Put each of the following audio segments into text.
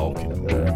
talking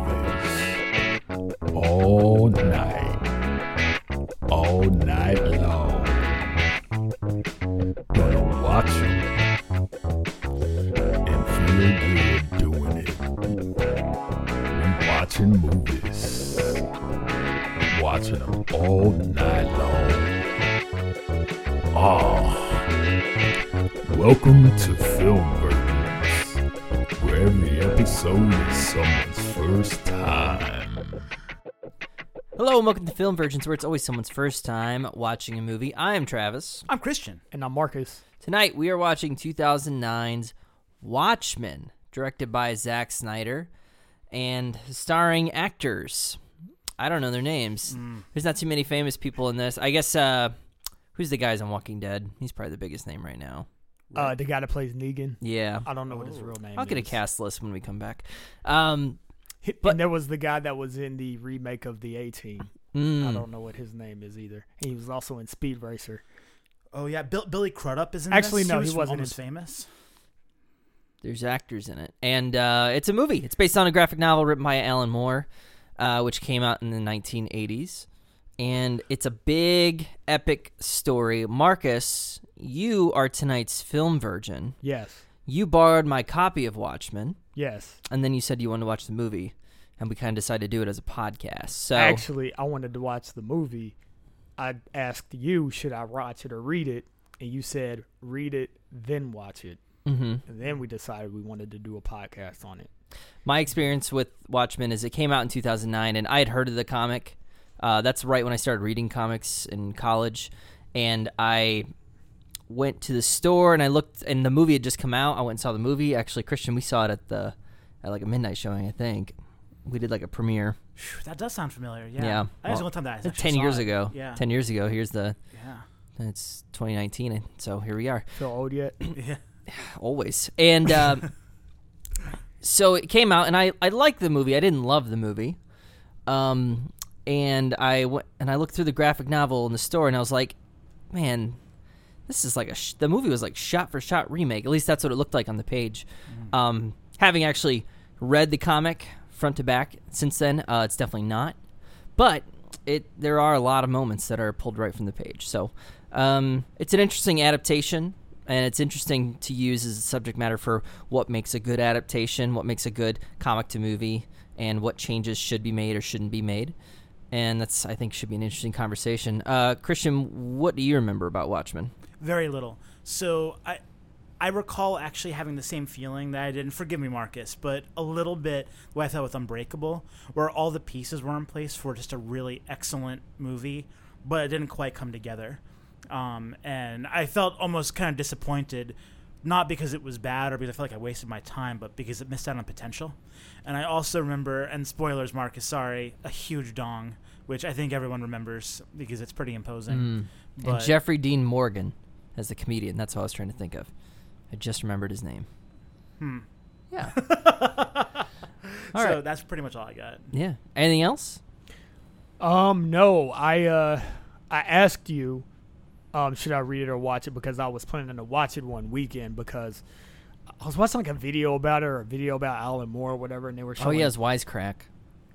and welcome to the Film Virgins, where it's always someone's first time watching a movie. I am Travis. I'm Christian. And I'm Marcus. Tonight we are watching 2009's Watchmen, directed by Zack Snyder and starring actors. I don't know their names. There's not too many famous people in this. I guess uh who's the guys on Walking Dead? He's probably the biggest name right now. Uh, the guy that plays Negan. Yeah. I don't know what his real name I'll get a cast list when we come back. Um but- and there was the guy that was in the remake of the A Team. Mm, I don't know what his name is either. He was also in Speed Racer. Oh yeah, Bill, Billy Crudup is in Actually, this. no, was he wasn't Almost in- famous. There's actors in it, and uh, it's a movie. It's based on a graphic novel written by Alan Moore, uh, which came out in the 1980s, and it's a big, epic story. Marcus, you are tonight's film virgin. Yes. You borrowed my copy of Watchmen, Yes. and then you said you wanted to watch the movie, and we kind of decided to do it as a podcast. So Actually, I wanted to watch the movie. I asked you, should I watch it or read it? And you said, read it, then watch it. mhm. And then we decided we wanted to do a podcast on it. My experience with Watchmen is it came out in 2009, and I had heard of the comic. Uh, that's right when I started reading comics in college, and I went to the store and I looked, and the movie had just come out. I went and saw the movie. Actually, Christian, we saw it at the at like a midnight showing. I think we did like a premiere. Phew, that does sound familiar. Yeah. Yeah. That was Well, one time that I It's ten years it. ago. Yeah. ten years ago. Here's the Yeah. it's 2019, and so here we are. Feel old yet? Yeah. always. And um, so it came out, and I I liked the movie. I didn't love the movie. Um, and I went and I looked through the graphic novel in the store, and I was like, man, this is like a sh- the movie was like shot for shot remake. At least that's what it looked like on the page. Um, having actually read the comic front to back since then, uh, it's definitely not. But it there are a lot of moments that are pulled right from the page. So um, it's an interesting adaptation, and it's interesting to use as a subject matter for what makes a good adaptation, what makes a good comic to movie, and what changes should be made or shouldn't be made. And that's I think should be an interesting conversation. Uh, Christian, what do you remember about Watchmen? Very little. So I I recall actually having the same feeling that I did, and forgive me, Marcus, but a little bit what I thought with Unbreakable, where all the pieces were in place for just a really excellent movie, but it didn't quite come together. Um, and I felt almost kind of disappointed, not because it was bad or because I felt like I wasted my time, but because it missed out on potential. And I also remember, and spoilers, Marcus, sorry, a huge dong, which I think everyone remembers because it's pretty imposing. and But- Jeffrey Dean Morgan as the comedian. That's what I was trying to think of. I just remembered his name. Hmm. Yeah. so All right. that's pretty much all I got. Yeah. Anything else? Um, no. I uh, I asked you, um, should I read it or watch it because I was planning to watch it one weekend because I was watching like a video about it or a video about Alan Moore or whatever, and they were Oh, showing. he has Wisecrack.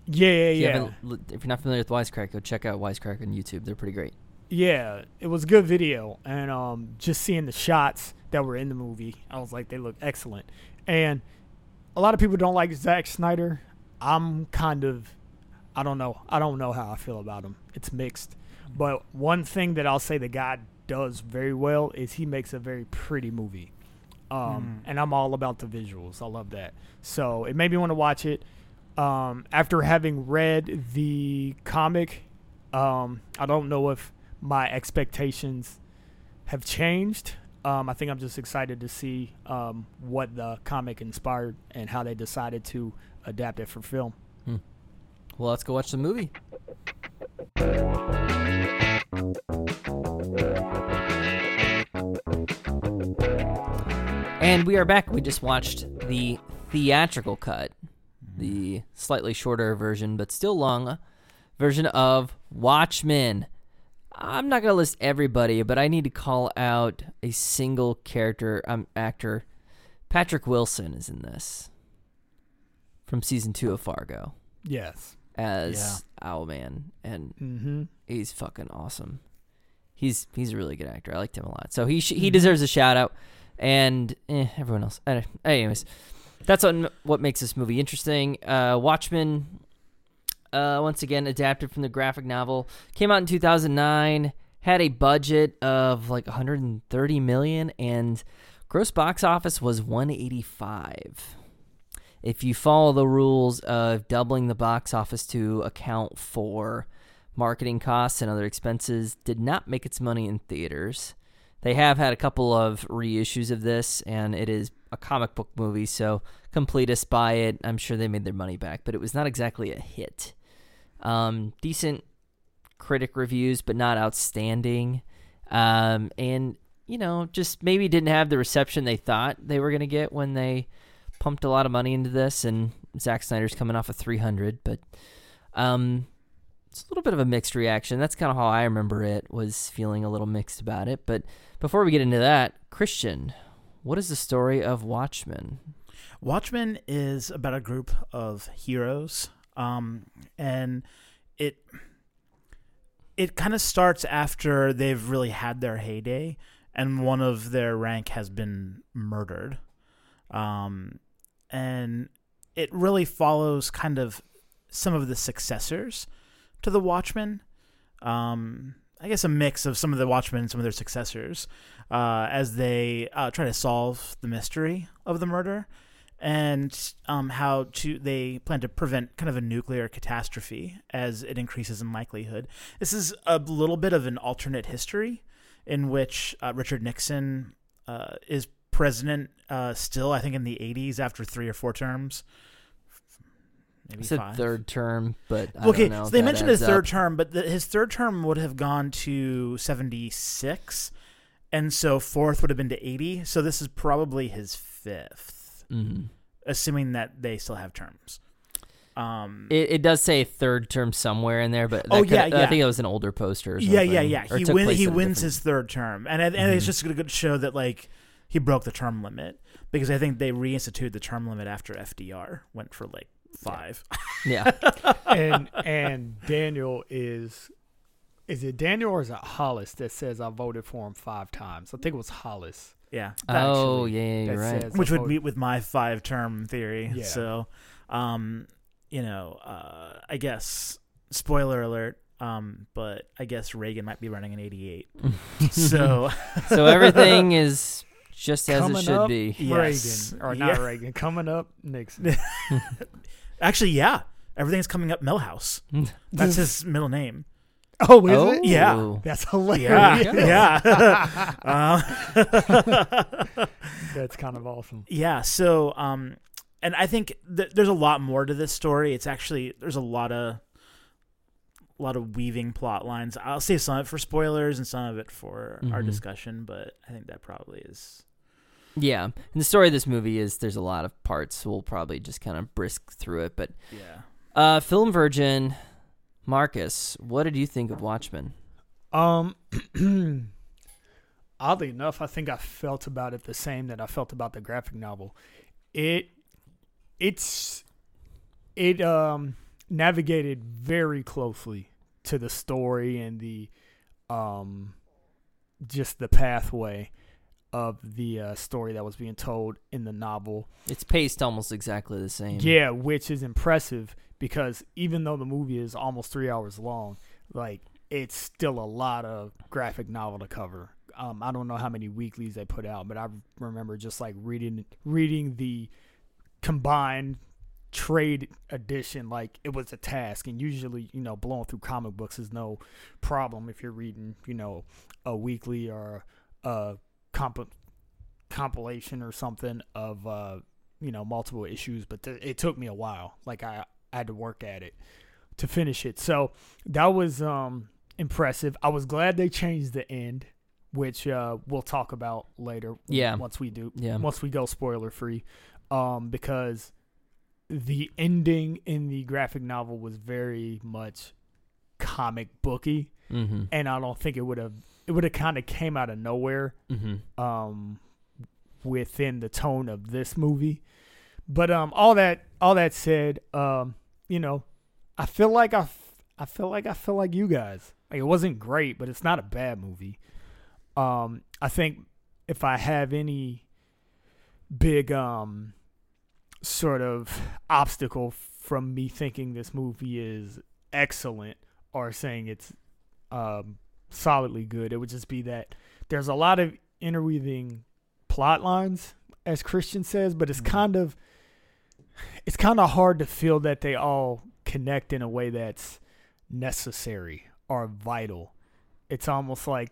Yeah, yeah, If, you yeah. if you're not familiar with Wisecrack, go check out Wisecrack on YouTube. They're pretty great. Yeah, it was a good video, and um, just seeing the shots that were in the movie, I was like, they look excellent. And a lot of people don't like Zack Snyder. I'm kind of, I don't know, I don't know how I feel about him. It's mixed, but one thing that I'll say the guy does very well is he makes a very pretty movie. Um, and I'm all about the visuals. I love that. So it made me want to watch it. Um, after having read the comic, um, I don't know if my expectations have changed. Um, I think I'm just excited to see um, what the comic inspired and how they decided to adapt it for film. Well, let's go watch the movie. And we are back. We just watched the theatrical cut, the slightly shorter version, but still long version of Watchmen. I'm not gonna list everybody, but I need to call out a single character um, actor. Patrick Wilson is in this. from season two of Fargo Yes. as Owlman, and Mm-hmm. he's fucking awesome. He's he's a really good actor. I liked him a lot. So he sh- he Mhm. deserves a shout out, and eh, everyone else. Anyways, that's what what makes this movie interesting. Uh, Watchmen, uh, once again adapted from the graphic novel, came out in 2009. Had a budget of like 130 million, and gross box office was 185. If you follow the rules of doubling the box office to account for marketing costs and other expenses, did not make its money in theaters. They have had a couple of reissues of this, and it is a comic book movie, so completists buy it. I'm sure they made their money back, but it was not exactly a hit. Um, decent critic reviews, but not outstanding. Um, and you know, just maybe didn't have the reception they thought they were going to get when they pumped a lot of money into this. And Zack Snyder's coming off a 300, but um, it's a little bit of a mixed reaction. That's kind of how I remember it. Was feeling a little mixed about it. But before we get into that, Christian, what is the story of Watchmen? Watchmen is about a group of heroes, um, and it it kind of starts after they've really had their heyday, and one of their rank has been murdered, um, and it really follows kind of some of the successors to the Watchmen. Um, I guess a mix of some of the Watchmen and some of their successors uh, as they uh, try to solve the mystery of the murder and um, how to they plan to prevent kind of a nuclear catastrophe as it increases in likelihood. This is a little bit of an alternate history in which uh, Richard Nixon uh, is president uh, still, I think, in the 80s after three or four terms. Maybe I said five. third term, but I okay, don't know so they mentioned his third up. term, but the, his third term would have gone to 76, and so fourth would have been to 80. So this is probably his fifth, Mhm. assuming that they still have terms. Um, It, it does say third term somewhere in there, but that Oh, could- yeah, I think it was an older poster. Or yeah, something, yeah, yeah. or He took win, he wins different- his third term, and and it's Mhm. just going to show that like he broke the term limit because I think they reinstituted the term limit after FDR went for like five. Yeah, and and Daniel is is it Daniel or is it Hollis that says I voted for him five times? I think it was Hollis. Yeah, oh actually, yeah, yeah, you're right. says- which would meet with my five term theory. Yeah. So, um, you know, uh, I guess spoiler alert. Um, but I guess Reagan might be running in '88. so so everything is just as Coming it should up, be. Yes. Reagan or not Yeah. Reagan coming up Nixon. actually, yeah, everything's coming up Millhouse. That's his middle name. Oh, is oh, it? Yeah. That's hilarious. yeah, uh, That's kind of awesome. yeah. So, um, and I think th- there's a lot more to this story. It's actually there's a lot of a lot of weaving plot lines. I'll save some of it for spoilers and some of it for our Mhm. discussion, but I think that probably is Yeah, and the story of this movie is there's a lot of parts. So we'll probably just kind of brisk through it. But yeah. uh, film virgin Marcus, what did you think of Watchmen? Um, oddly enough, I think I felt about it the same that I felt about the graphic novel. It, it's, it um navigated very closely to the story and the, um, just the pathway of the uh, story that was being told in the novel. It's paced almost exactly the same. Yeah, which is impressive because even though the movie is almost three hours long, like it's still a lot of graphic novel to cover. Um, I don't know how many weeklies they put out, but I remember just like reading reading the combined trade edition like it was a task and usually you know blowing through comic books is no problem if you're reading you know a weekly or a comp- compilation or something of uh you know multiple issues but th- it took me a while like I, I had to work at it to finish it so that was um impressive i was glad they changed the end which uh we'll talk about later Yeah. once we do Yeah. once we go spoiler free um because the ending in the graphic novel was very much comic booky Mm-hmm. and i don't think it would have it would have kind of came out of nowhere Mm-hmm. um within the tone of this movie. But um all that all that said, um, you know, I feel like I, f- I feel like I feel like you guys. Like it wasn't great, but it's not a bad movie. Um, I think if I have any big um sort of obstacle from me thinking this movie is excellent or saying it's um solidly good, it would just be that there's a lot of interweaving plot lines, as Christian says, but it's Mhm. kind of it's kind of hard to feel that they all connect in a way that's necessary or vital. It's almost like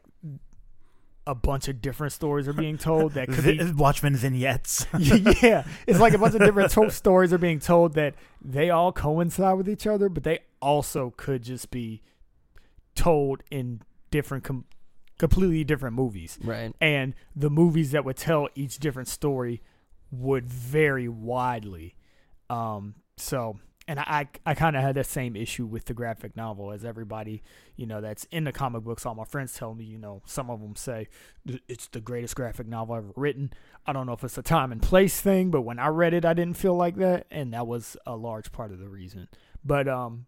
a bunch of different stories are being told that could be Watchmen vignettes. yeah, it's like a bunch of different to- stories are being told that they all coincide with each other, but they also could just be told in different, com- completely different movies. Right. And the movies that would tell each different story would vary widely. Um, so, and I, I kind of had that same issue with the graphic novel as everybody, you know, that's in the comic books. All my friends tell me, you know, some of them say it's the greatest graphic novel ever written. I don't know if it's a time and place thing, but when I read it, I didn't feel like that, and that was a large part of the reason. But um,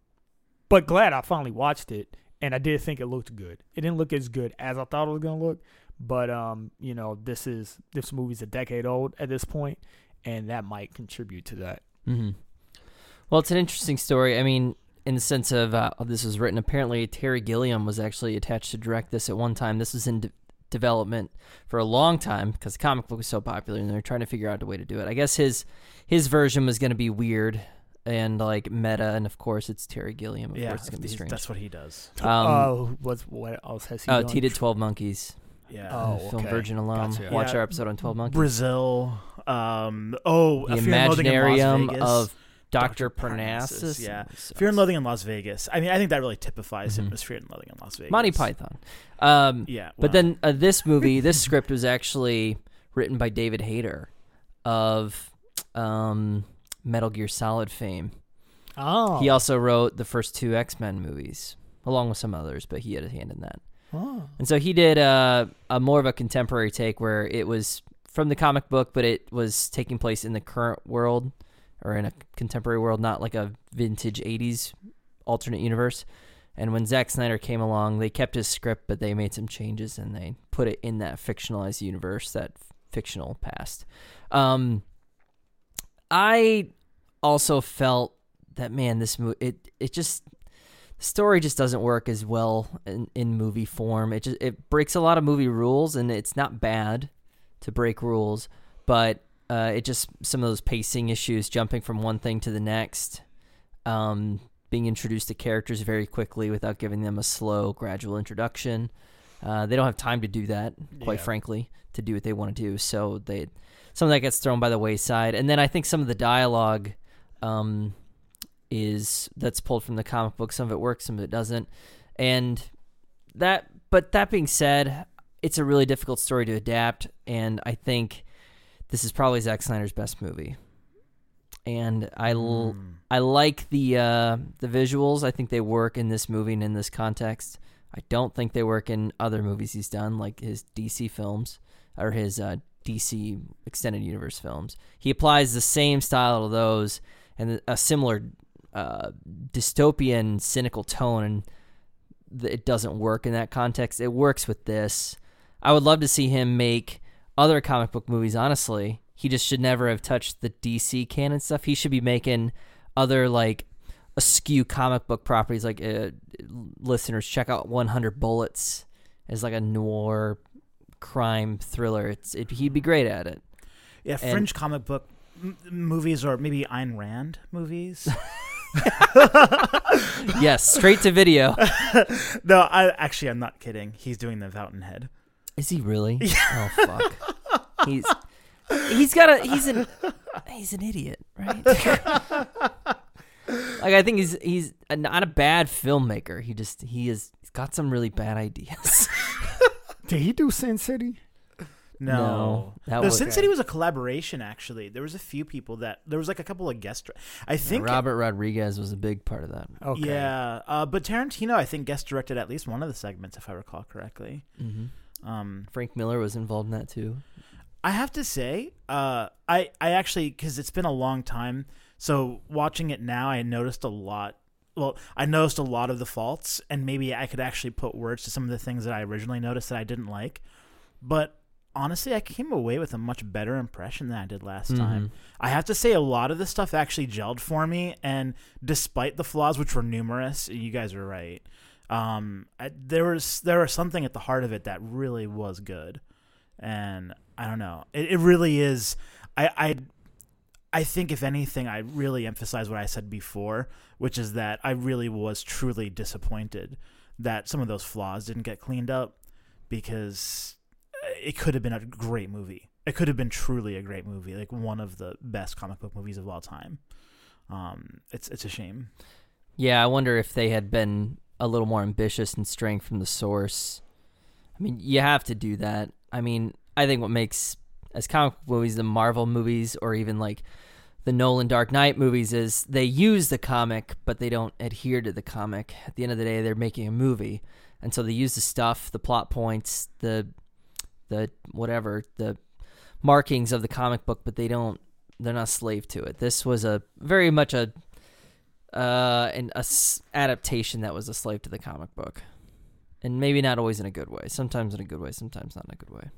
but glad I finally watched it, and I did think it looked good. It didn't look as good as I thought it was gonna look, but um, you know, this is this movie's a decade old at this point, and that might contribute to that. Hmm Well, it's an interesting story. I mean, in the sense of uh, this was written, apparently Terry Gilliam was actually attached to direct this at one time. This was in de- development for a long time because the comic book was so popular, and they're trying to figure out a way to do it. I guess his his version was going to be weird and like meta, and of course it's Terry Gilliam. Of yeah, course, it's going to be strange. that's what he does. Um, oh, what's what else has he uh, done? he did Twelve Monkeys. Yeah. Oh, film okay. Virgin alum. Gotcha. Watch Yeah. our episode on Twelve Monkeys. Brazil. Um. Oh, the Fear and Loathing in Las Imaginarium of Doctor Parnassus. Parnassus, yeah. Fear and Loathing in Las Vegas. I mean, I think that really typifies him Mhm. as Fear and Loathing in Las Vegas. Monty Python. Um, Yeah. But then uh, this movie, this script was actually written by David Hayter of um, Metal Gear Solid fame. Oh, He also wrote the first two X Men movies, along with some others, but he had a hand in that. oh. And so he did uh, a more of a contemporary take where it was from the comic book, but it was taking place in the current world or in a contemporary world, not like a vintage 80s alternate universe. And when Zack Snyder came along, they kept his script, but they made some changes and they put it in that fictionalized universe, that fictional past. Um, I also felt that man, this movie it it just the story just doesn't work as well in, in movie form. It just it breaks a lot of movie rules, and it's not bad to break rules, but uh, it just some of those pacing issues, jumping from one thing to the next, um, being introduced to characters very quickly without giving them a slow, gradual introduction. Uh, they don't have time to do that, quite Yeah. frankly, to do what they want to do. So they some of that gets thrown by the wayside, and then I think some of the dialogue. Um, is that's pulled from the comic book. Some of it works, some of it doesn't. And that, but that being said, it's a really difficult story to adapt, and I think this is probably Zack Snyder's best movie. And I, l- Mm. I like the uh, the visuals. I think they work in this movie and in this context. I don't think they work in other movies he's done, like his DC films or his uh, DC extended universe films. He applies the same style to those and a similar uh, dystopian, cynical tone, and th- it doesn't work in that context. It works with this. I would love to see him make other comic book movies. Honestly, he just should never have touched the DC canon stuff. He should be making other like askew comic book properties. Like uh, listeners, check out 100 Bullets as like a noir crime thriller. It's it, he'd be great at it. Yeah, And- fringe comic book m- movies or maybe Ayn Rand movies. yes, straight to video. no, I actually I'm not kidding. He's doing the Fountainhead. Is he really? Oh fuck. He's he's got a he's an he's an idiot, right? like I think he's he's a, not a bad filmmaker. He just he is he's got some really bad ideas. Did he do Sin City? No. No, that no, was- Sin City was a collaboration. Actually, there was a few people that there was like a couple of guest. I think Robert Rodriguez was a big part of that. Okay. Yeah, uh, but Tarantino, I think, guest directed at least one of the segments, if I recall correctly. Mm-hmm. Um, Frank Miller was involved in that too. I have to say, uh, I I actually because it's been a long time So watching it now, I noticed a lot. Well, I noticed a lot of the faults, and maybe I could actually put words to some of the things that I originally noticed that I didn't like. But honestly, I came away with a much better impression than I did last time. I have to say, a lot of the stuff actually gelled for me, and despite the flaws, which were numerous, you guys are right. Um, I, there was there was something at the heart of it that really was good, and I don't know. It, it really is. I, I I think if anything, I really emphasize what I said before, which is that I really was truly disappointed that some of those flaws didn't get cleaned up because it could have been a great movie. It could have been truly a great movie, like one of the best comic book movies of all time. Um, it's it's a shame. Yeah, I wonder if they had been a little more ambitious and straying from the source. I mean, you have to do that. I mean, I think what makes as comic movies the Marvel movies or even like the Nolan Dark Knight movies is they use the comic, but they don't adhere to the comic. At the end of the day, they're making a movie, and so they use the stuff, the plot points, the the whatever the markings of the comic book, but they don't. They're not slave to it. This was a very much a uh, an a s- adaptation that was a slave to the comic book, and maybe not always in a good way. Sometimes in a good way, sometimes not in a good way.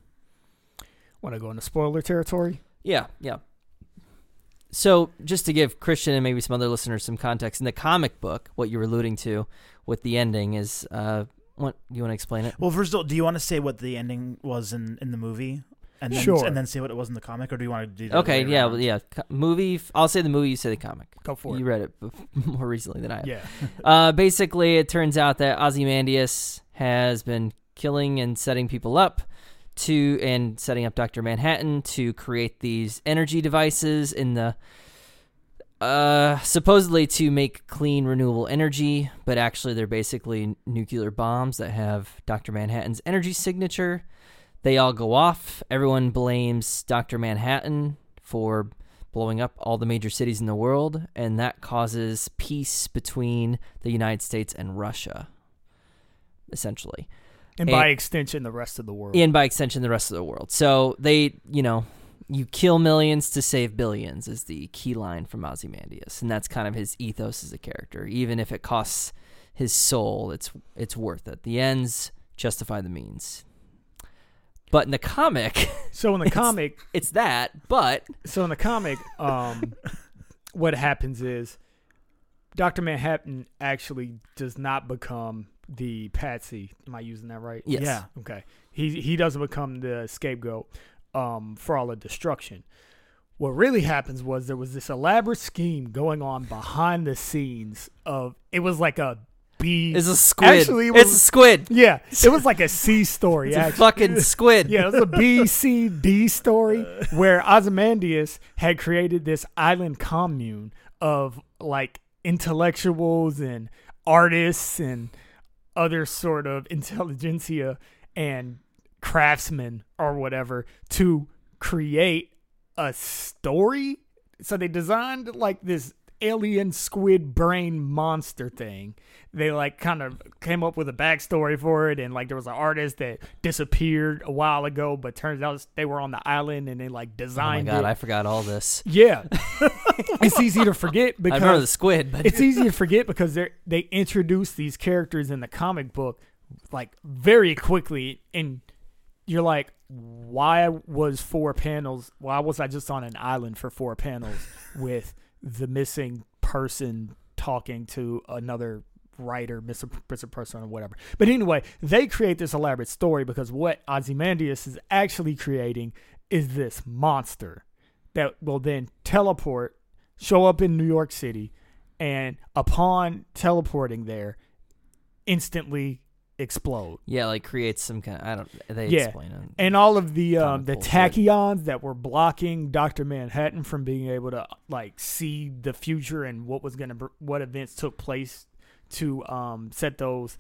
Want to go into spoiler territory? Yeah, yeah. So, just to give Christian and maybe some other listeners some context, in the comic book, what you're alluding to with the ending is, uh, what you want to explain it? Well, first, of all, do you want to say what the ending was in, in the movie, and then Sure. and then say what it was in the comic, or do you want to do? the other Okay, way yeah, around? well, yeah. Co- movie. f- I'll say the movie. You say the comic. Go for You it. read it bef- more recently than I have. Yeah. Uh, basically, it turns out that Ozymandias has been killing and setting people up to and setting up Dr. Manhattan to create these energy devices in the uh, supposedly to make clean renewable energy, but actually they're basically nuclear bombs that have Dr. Manhattan's energy signature. They all go off. Everyone blames Dr. Manhattan for blowing up all the major cities in the world, and that causes peace between the United States and Russia, essentially. And by extension, the rest of the world. And by extension, the rest of the world. So they, you know, you kill millions to save billions is the key line from Ozymandias, and that's kind of his ethos as a character. Even if it costs his soul, it's it's worth it. The ends justify the means. But in the comic, so in the It's- comic, it's that. But so in the comic, um, what happens is Doctor Manhattan actually does not become the patsy. Am I using that right? yes, Yeah. Okay. He he doesn't become the scapegoat um, for all the destruction. What really happens was there was this elaborate scheme going on behind the scenes of it was like a B. it's a squid. Actually, it it's a squid. yeah, it was like a C story. It's a fucking squid. Yeah, it was a B, C, D story where Ozymandias had created this island commune of like intellectuals and artists and other sort of intelligentsia and craftsmen or whatever to create a story. So they designed like this alien squid brain monster thing. They like kind of came up with a backstory for it, and like there was an artist that disappeared a while ago, but turns out they were on the island and they like designed. Oh my god, it. I forgot all this. yeah, it's easy to forget because I remember the squid, but it's easy to forget because they they introduce these characters in the comic book like very quickly and you're like why was four panels why was i just on an island for four panels with the missing person talking to another writer missing, missing person or whatever. But anyway they create this elaborate story because what ozymandias is actually creating is this monster that will then teleport show up in new york city and upon teleporting there instantly explode yeah, like creates some kind. Of, I don't. They Yeah. explain it. and all of the um, the bullshit. tachyons that were blocking Doctor Manhattan from being able to like see the future and what was gonna what events took place to um, set those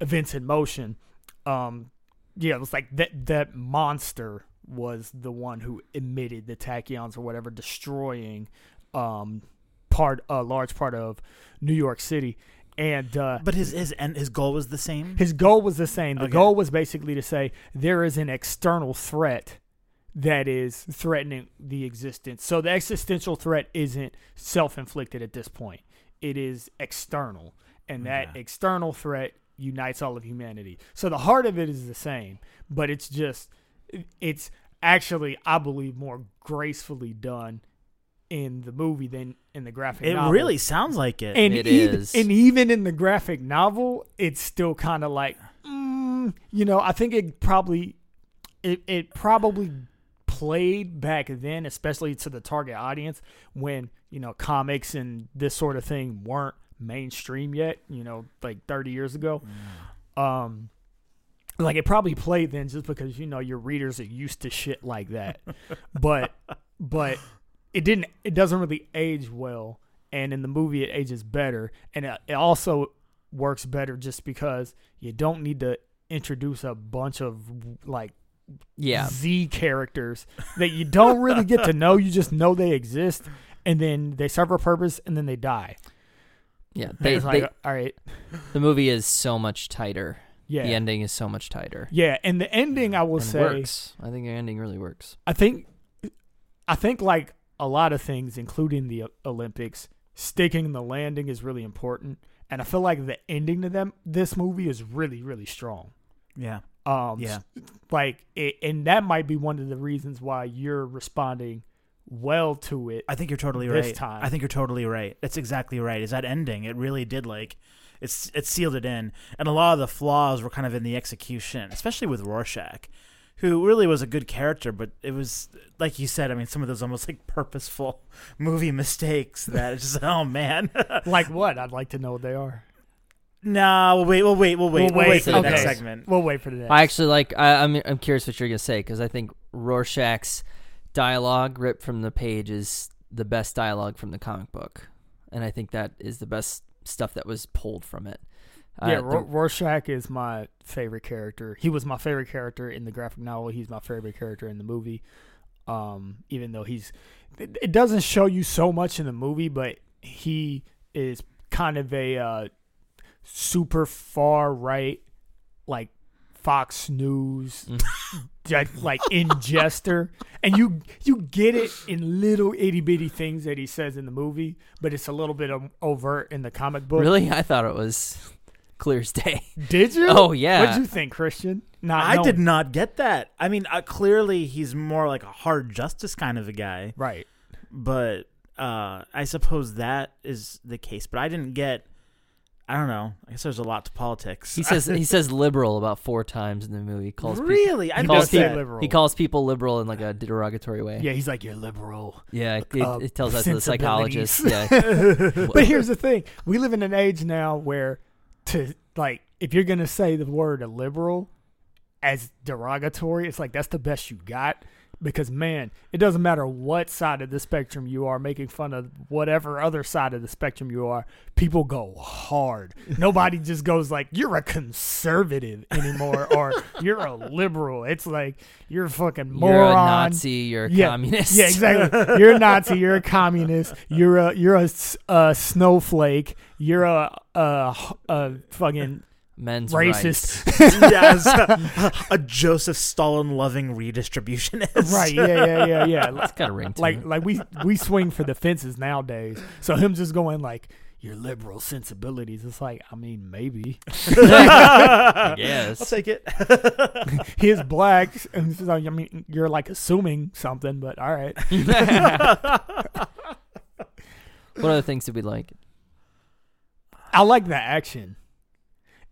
events in motion. Um, yeah, it was like that that monster was the one who emitted the tachyons or whatever, destroying um, part a large part of New York City. And uh, But his his and his goal was the same. his goal was the same. The Okay. goal was basically to say there is an external threat that is threatening the existence. So the existential threat isn't self-inflicted at this point. It is external, and that Okay. external threat unites all of humanity. So the heart of it is the same, but it's just it's actually I believe more gracefully done in the movie than in the graphic It novel. really sounds like it. and It even, is. and even in the graphic novel, it's still kind of like, mm, you know, I think it probably, it it probably played back then, especially to the target audience when you know comics and this sort of thing weren't mainstream yet. You know, like thirty years ago. Um, like it probably played then just because you know your readers are used to shit like that, but but it didn't. It doesn't really age well, and in the movie it ages better, and it, it also works better just because you don't need to introduce a bunch of like Yeah. Z characters that you don't really get to know. You just know they exist, and then they serve a purpose, and then they die. Yeah. They, like, all right, the movie is so much tighter. yeah, The ending is so much tighter. yeah, and the ending I will and say works. I think the ending really works. I think, I think like a lot of things, including the Olympics, sticking the landing is really important, and I feel like the ending to them this movie is really really strong. yeah. Um, Yeah. like, it, and that might be one of the reasons why you're responding well to it. I think you're totally This right. time. I think you're totally right. That's exactly right. Is that ending? It really did like it's it sealed it in, and a lot of the flaws were kind of in the execution, especially with Rorschach, who really was a good character, but it was like you said. I mean, some of those almost like purposeful movie mistakes that it's just oh man. like what? I'd like to know what they are. no, we'll wait. We'll wait. We'll wait. We'll We'll wait, wait. for the Okay. next segment. We'll wait for the next. I actually like. I, I'm I'm curious what you're gonna say because I think Rorschach's dialogue ripped from the page is the best dialogue from the comic book, and I think that is the best stuff that was pulled from it. Yeah, Uh, the- Rorschach is my favorite character. He was my favorite character in the graphic novel. He's my favorite character in the movie. Um, even though he's, it, it doesn't show you so much in the movie, but he is kind of a uh, super far right, like Fox News, Mm. like, like ingester, and you you get it in little itty bitty things that he says in the movie, but it's a little bit overt in the comic book. really, I thought it was clear as day. Did you? Oh, yeah. What'd you think, Christian? Not I did not get that. I mean, uh, clearly he's more like a hard justice kind of a guy. Right. but uh, I suppose that is the case. But I didn't get. I don't know. I guess there's a lot to politics. He says he says liberal about four times in the movie. He calls people, really? I He calls does missed say that. liberal. he calls people liberal in like a derogatory way. Yeah, he's like you're liberal. Yeah, it, Uh, it tells us the psychologist. Yeah, but here's the thing: we live in an age now where, to like, if you're gonna say the word a liberal as derogatory, it's like that's the best you got. Because man, it doesn't matter what side of the spectrum you are making fun of, whatever other side of the spectrum you are, people go hard. Nobody just goes like you're a conservative anymore or you're a liberal. It's like you're a fucking moron. you're a Nazi. You're a Yeah. communist. Yeah, exactly. You're a Nazi. You're a communist. You're a you're a, a snowflake. You're a a, a fucking Men's racist. rights. yes, a, a Joseph Stalin loving redistributionist. right. Yeah. Yeah. Yeah. Yeah. It's got a ring to like it. like we we swing for the fences nowadays. So him just going like your liberal sensibilities. It's like I mean maybe I guess. I'll take it. he is black. And so, I mean you're like assuming something, but all right. What other things did we like? I like the action.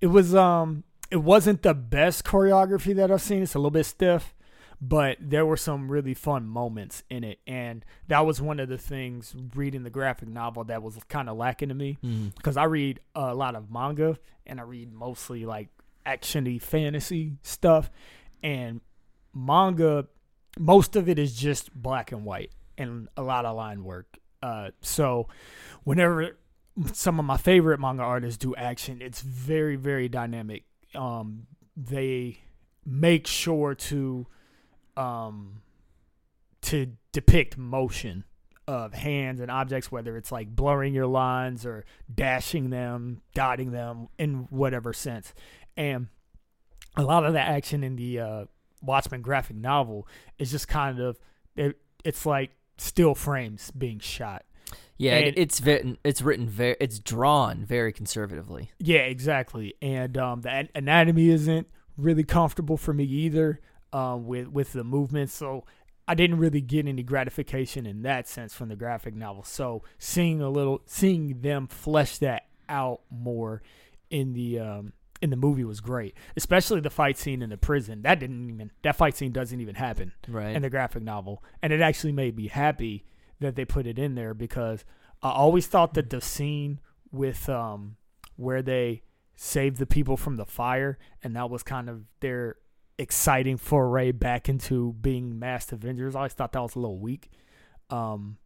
It was um it wasn't the best choreography that I've seen. It's a little bit stiff, but there were some really fun moments in it and that was one of the things reading the graphic novel that was kind of lacking to me Mm. because I read a lot of manga and I read mostly like actiony fantasy stuff and manga most of it is just black and white and a lot of line work uh, so whenever some of my favorite manga artists do action it's very very dynamic um, they make sure to um, to depict motion of hands and objects, whether it's like blurring your lines or dashing them, dotting them in whatever sense. And a lot of the action in the uh, Watchmen graphic novel is just kind of it, it's like still frames being shot. Yeah, And- it's it's written very it's drawn very conservatively. Yeah, exactly. And um, the anatomy isn't really comfortable for me either um, with with the movement. So I didn't really get any gratification in that sense from the graphic novel. So seeing a little, seeing them flesh that out more in the um, in the movie was great. Especially the fight scene in the prison. That didn't even that fight scene doesn't even happen Right. in the graphic novel, and it actually made me happy that they put it in there because I always thought that the scene with um where they saved the people from the fire, and that was kind of their exciting foray back into being masked Avengers. I always thought that was a little weak, um,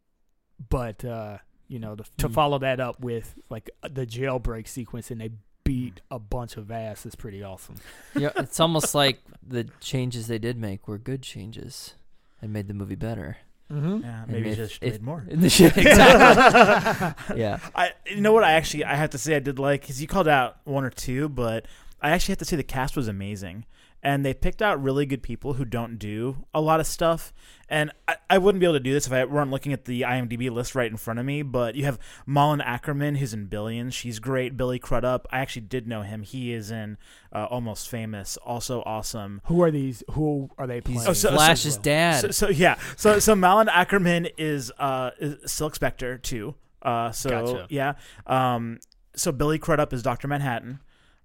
but uh, you know, to, to Mm. follow that up with like the jailbreak sequence and they beat a bunch of ass is pretty awesome. yeah, it's almost like the changes they did make were good changes and made the movie better. Mm-hmm. Yeah, And maybe if- just if- made more. In the shit, exactly. yeah. I you know what I actually I have to say I did like because you called out one or two, but I actually have to say the cast was amazing, and they picked out really good people who don't do a lot of stuff. And I, I wouldn't be able to do this if I weren't looking at the IMDb list right in front of me. But you have Malin Akerman, who's in Billions. She's great. Billy Crudup. I actually did know him. He is in uh, Almost Famous. Also awesome. Who are these? Who are they playing? Oh, so- Flash's dad. So, so yeah, so so Malin Akerman is uh is Silk Spectre two. Uh, so Gotcha. yeah, um, so Billy Crudup is Doctor Manhattan.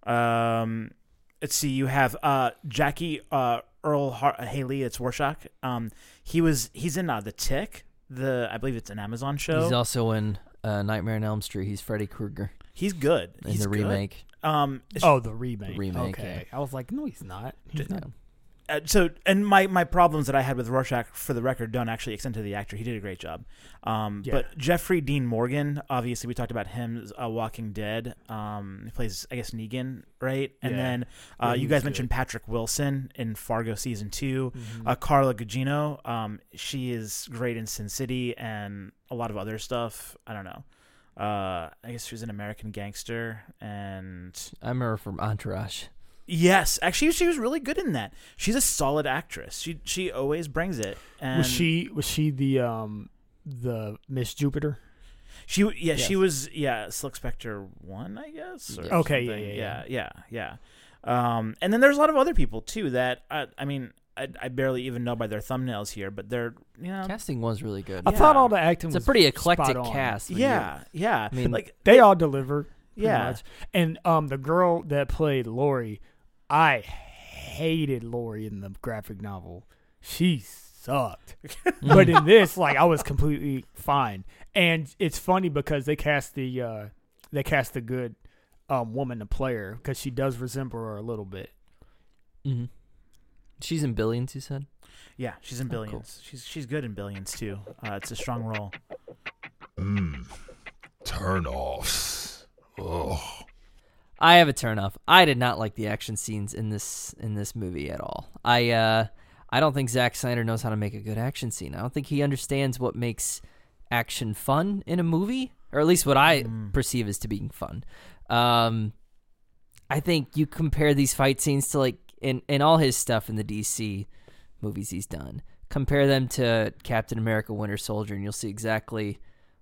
Um, let's see, you have uh Jackie uh Earle Har- Haley. It's Rorschach. Um, he was he's in uh, the Tick. The I believe it's an Amazon show. He's also in uh, Nightmare on Elm Street. He's Freddy Krueger He's good. in He's the good. remake. Um, Oh, the remake. The remake, Okay, I was like, no, he's not. He's Yeah. not. Uh, so and my my problems that I had with Rorschach for the record don't actually extend to the actor. He did a great job. Um, Yeah. But Jeffrey Dean Morgan, obviously, we talked about him, uh, Walking Dead. Um, he plays, I guess, Negan, right? And Yeah. then uh, he you guys good. mentioned Patrick Wilson in Fargo season 2 Mhm. Uh, Carla Gugino, um, she is great in Sin City and a lot of other stuff. I don't know. Uh, I guess she was an American Gangster, and I remember from Entourage. Yes, actually, she was really good in that. She's a solid actress. She she always brings it. And was she was she the um the Miss Jupiter? She yeah she was yeah Silk Spectre one I guess. Or Yeah. Okay, yeah, something. yeah, yeah, yeah, yeah. Um, and then there's a lot of other people too that I, I mean I, I barely even know by their thumbnails here, but they're you know Casting was really good. I thought all the acting It's a was pretty eclectic spot on. cast. when you- yeah yeah I mean, like They all deliver. yeah much. And um the girl that played Laurie, I hated Laurie in the graphic novel. She sucked. but in this, like I was completely fine. And it's funny because they cast the uh they cast the good um woman to play her because she does resemble her a little bit. Mhm. She's in Billions. You said. yeah she's in Oh, cool. Billions she's she's good in Billions too. Uh, it's a strong role. Mmm. Turn offs. Ugh. I have a turn off. I did not like the action scenes in this in this movie at all. I uh I don't think Zack Snyder knows how to make a good action scene. I don't think he understands what makes action fun in a movie, or at least what I Mm. perceive as to being fun. Um, I think you compare these fight scenes to like in in all his stuff in the DC movies he's done. Compare them to Captain America: Winter Soldier, and you'll see exactly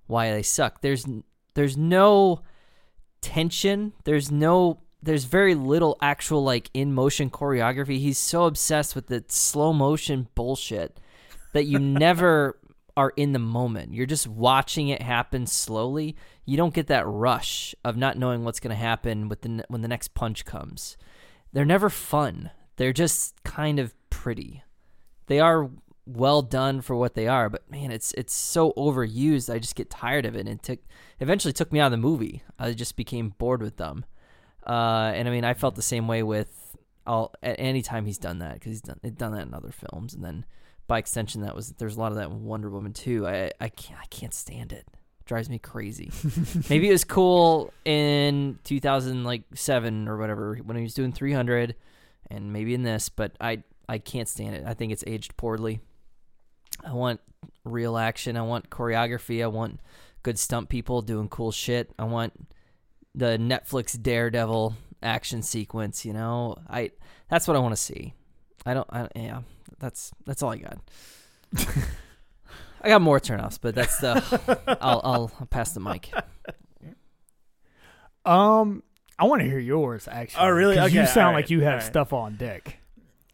why they suck. There's there's no tension. There's no there's very little actual like in motion choreography. He's so obsessed with the slow motion bullshit that you never are in the moment. You're just watching it happen slowly. You don't get that rush of not knowing what's going to happen with the when the next punch comes. They're never fun. They're just kind of pretty. They are well done for what they are, but man, it's it's so overused. I just get tired of it, and it took eventually took me out of the movie. I just became bored with them. Uh, and I mean, I felt the same way with all at any time he's done that because he's done he's done that in other films, and then by extension, that was there's a lot of that in Wonder Woman too. I I can't I can't stand it. drives me crazy. Maybe it was cool in 2000 like seven or whatever when he was doing 300, and maybe in this, but I I can't stand it. I think it's aged poorly. I want real action. I want choreography. I want good stunt people doing cool shit. I want the Netflix Daredevil action sequence. You know, I that's what I want to see. I don't. I, yeah, that's that's all I got. I got more turnoffs, but that's the. I'll I'll pass the mic. Um, I want to hear yours actually. Oh, really? 'cause you sound alright, like you have alright. stuff on deck.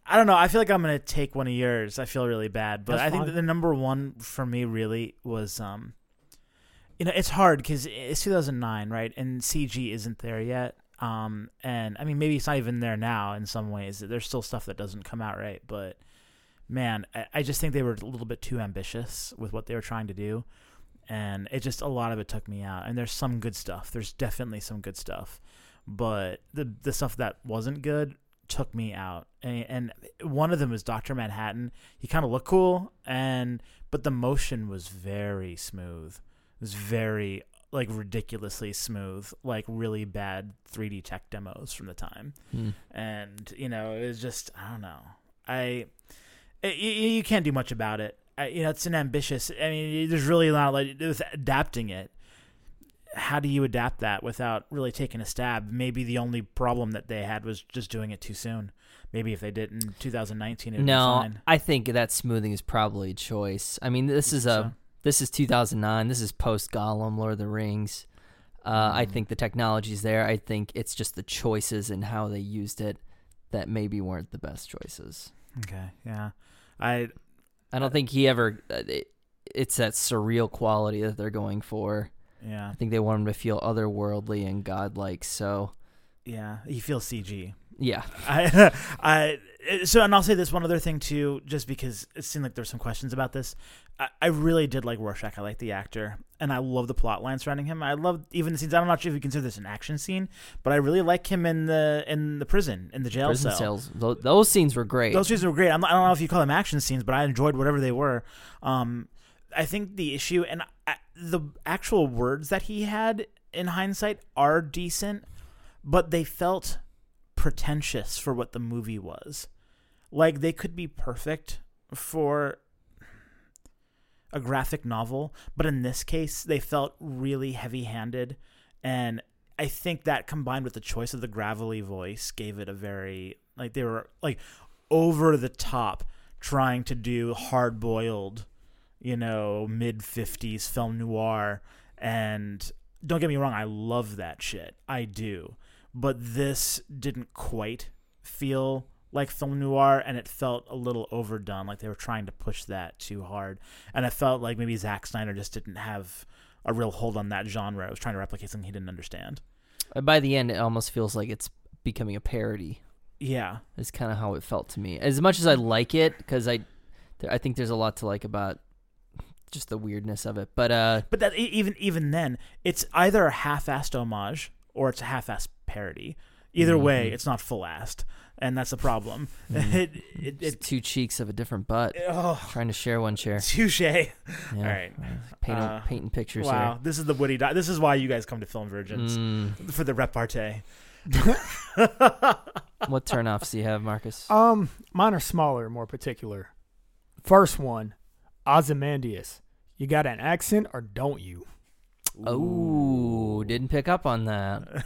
I don't know. I feel like I'm gonna take one of yours. I feel really bad, but That's I think fine. that the number one for me really was, um, you know, it's hard because it's 2009, right? And CG isn't there yet. Um, and I mean, maybe it's not even there now in some ways. There's still stuff that doesn't come out right, but man, I, I just think they were a little bit too ambitious with what they were trying to do, and it just a lot of it took me out. And there's some good stuff. There's definitely some good stuff, but the the stuff that wasn't good took me out. And, and one of them is Doctor Manhattan. He kind of looked cool, and but the motion was very smooth. It was very like ridiculously smooth, like really bad 3D tech demos from the time Hmm. and you know it was just I don't know I it, you, you can't do much about it I, you know it's an ambitious I mean there's really not like with adapting it how do you adapt that without really taking a stab maybe the only problem that they had was just doing it too soon maybe if they did in 2019 it'd be No, fine I think that smoothing is probably a choice. I mean, this is a So- this is 2009. This is post Gollum, Lord of the Rings. Uh, I Mm. think the technology's there. I think it's just the choices and how they used it that maybe weren't the best choices. okay yeah I I don't think he ever. Uh, it, it's that surreal quality that they're going for. Yeah I think they want him to feel otherworldly and godlike. So yeah he feels CG yeah, I, I, so, and I'll say this one other thing too, just because it seemed like there were some questions about this. I, I really did like Rorschach. I like the actor, and I love the plot line surrounding him. I love even the scenes. I'm not sure if you consider this an action scene, but I really like him in the in the prison in the jail prison cell. cells. Those, those scenes were great. Those scenes were great. I'm I don't know if you call them action scenes, but I enjoyed whatever they were. Um, I think the issue and the actual words that he had in hindsight are decent, but they felt pretentious for what the movie was. Like they could be perfect for a graphic novel, but in this case, they felt really heavy-handed, and I think that combined with the choice of the gravelly voice gave it a very like they were like over the top trying to do hard boiled, you know, mid 50s film noir and don't get me wrong, I love that shit. I do. But this didn't quite feel like film noir and it felt a little overdone like they were trying to push that too hard and i felt like maybe Zack Snyder just didn't have a real hold on that genre it was trying to replicate something he didn't understand Uh, By the end, it almost feels like it's becoming a parody. yeah Is kind of how it felt to me. As much as I like it, because I, I think there's a lot to like about just the weirdness of it. But uh, But that even even then, it's either a half-assed homage or it's a half-assed parody. Either way, Mhm. it's not full-assed, and that's a problem. Mhm. it it, it, two cheeks of a different butt oh, trying to share one chair. touche. Yeah. All right. Uh, Paint, Uh, painting pictures here. Wow, this is the Woody. Di- this is why you guys come to Film. Virgins Mm, for the repartee. what turnoffs do you have, Marcus? Um, mine are smaller, more particular. First one, Ozymandias. You got an accent or don't you? Oh, didn't pick up on that.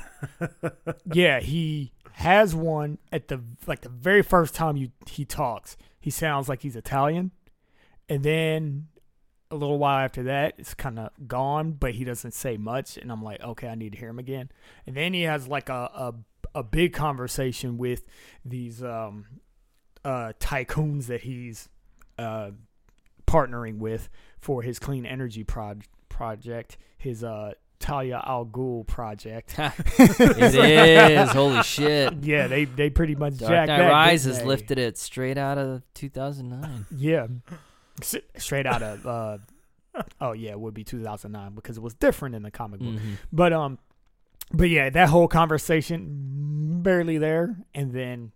yeah, he has one at the like the very first time you he talks. He sounds like he's Italian, and then a little while after that, it's kind of gone, but he doesn't say much, and I'm like, okay, I need to hear him again. And then he has like a a, a big conversation with these um uh tycoons that he's uh partnering with for his clean energy prod- project, his uh Talia Al Ghul project. it is. Holy shit. Yeah, they they pretty much Dark jacked Knight that, Rises didn't lifted it straight out of 2009. Yeah, S- straight out of. uh Oh yeah, it would be 2009 because it was different in the comic book. Mhm. But um, but yeah, that whole conversation barely there, and then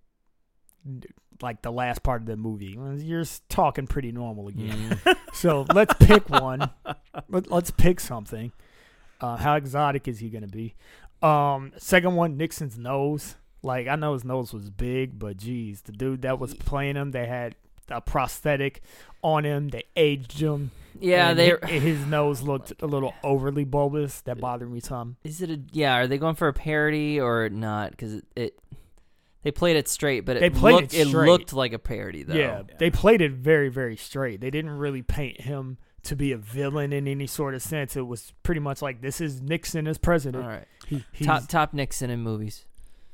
like the last part of the movie, you're talking pretty normal again. Mm. So let's pick one. Let, let's pick something. Uh, how exotic is he gonna be? Um, second one, Nixon's nose. Like I know his nose was big, but geez, the dude that was playing him, they had a prosthetic on him. They aged him. Yeah, they. hi- his nose looked a little overly bulbous. That bothered me some. Is it a yeah? Are they going for a parody or not? Because it, it They played it straight, but it They played looked, it straight. looked like a parody, though. Yeah, they played it very, very straight. They didn't really paint him to be a villain in any sort of sense. It was pretty much like this is Nixon as president. All right. He, Top top Nixon in movies.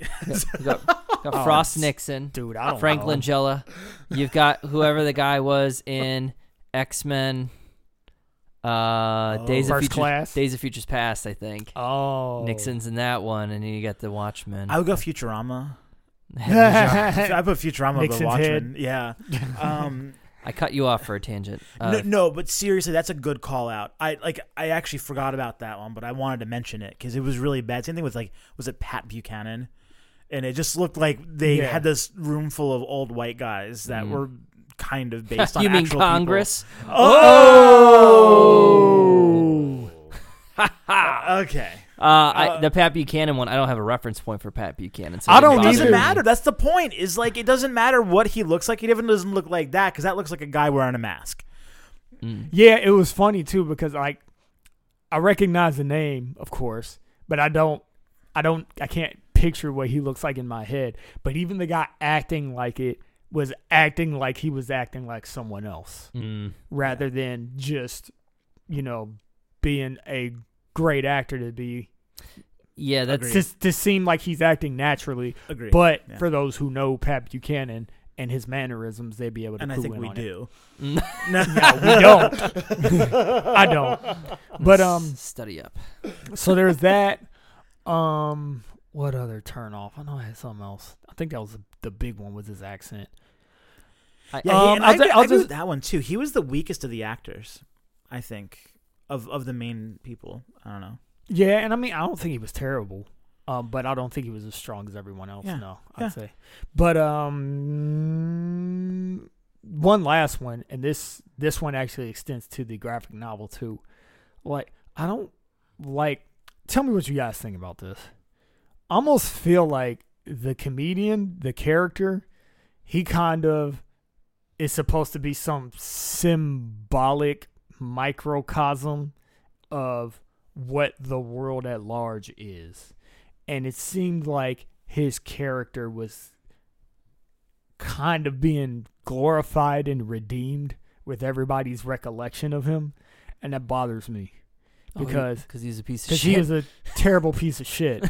You got, got Oh, Frost it's- Nixon, dude, I don't Frank know. Langella. You've got whoever the guy was in X Men. Uh, Oh. Days of First Futures, Class? Days of Futures Past, I think. Oh, Nixon's in that one, and then you got the Watchmen. I would go Futurama. I, I put Futurama over Nixon's Watchmen. Yeah. Um, I cut you off for a tangent. Uh, no, no, but seriously, that's a good call out. I like. I actually forgot about that one, but I wanted to mention it because it was really bad. Same thing with like, was it Pat Buchanan? And it just looked like they Yeah. had this room full of old white guys that Mm. were kind of based on you mean actual people. Congress? Oh. okay. Uh, I, Uh, the Pat Buchanan one. I don't have a reference point for Pat Buchanan. So I don't It bother doesn't matter. That's the point. Is like it doesn't matter what he looks like. He even doesn't look like that because that looks like a guy wearing a mask. Mm. Yeah, it was funny too because like I recognize the name, of course, but I don't, I don't, I can't picture what he looks like in my head. But even the guy acting like it was acting like he was acting like someone else, Mm. rather than just, you know, being a great actor to be Yeah, that's Agreed. to, to seem like he's acting naturally. Agreed. But Yeah. for those who know Pat Buchanan and his mannerisms, they'd be able to. and I think in we do. Mm. No, we don't. I don't. But um, study up. so there's that. Um, what other turn off? I know I had something else. I think that was the, the big one was his accent. I, Yeah, he, Um, and I'll I, ju- I'll just- that one too. He was the weakest of the actors, I think, of of the main people. I don't know. Yeah, and I mean I don't think he was terrible. Um, but I don't think he was as strong as everyone else. Yeah. No, I'd Yeah. say. But um, one last one, and this this one actually extends to the graphic novel too. Like I don't like. Tell me what you guys think about this. I almost feel like the comedian, the character, he kind of is supposed to be some symbolic microcosm of what the world at large is. And it seemed like his character was kind of being glorified and redeemed with everybody's recollection of him. And that bothers me oh, because because he's a piece of shit. he is a terrible piece of shit.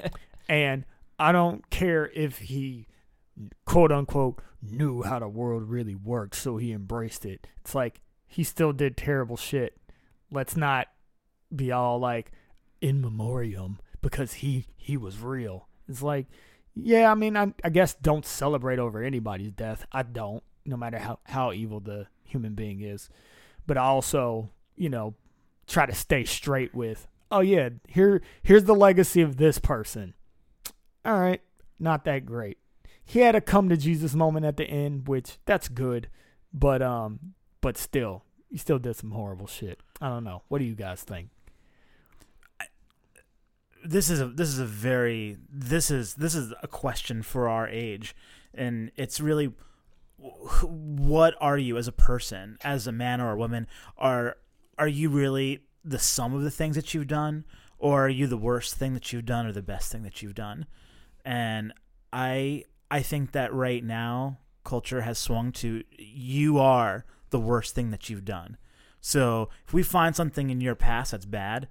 and I don't care if he quote unquote knew how the world really worked, so he embraced it. It's like he still did terrible shit. Let's not be all like in memoriam because he he was real. It's like, yeah, I mean, I, I guess don't celebrate over anybody's death. I don't, no matter how how evil the human being is. But also, you know, try to stay straight with, oh yeah, here here's the legacy of this person. All right, not that great. He had a come to Jesus moment at the end, which that's good, but um, but still, he still did some horrible shit. I don't know. What do you guys think? This is a this is a very this is this is a question for our age, and it's really what are you as a person, as a man or a woman? Are are you really the sum of the things that you've done, or are you the worst thing that you've done, or the best thing that you've done? And I I think that right now culture has swung to you are the worst thing that you've done. So if we find something in your past that's bad,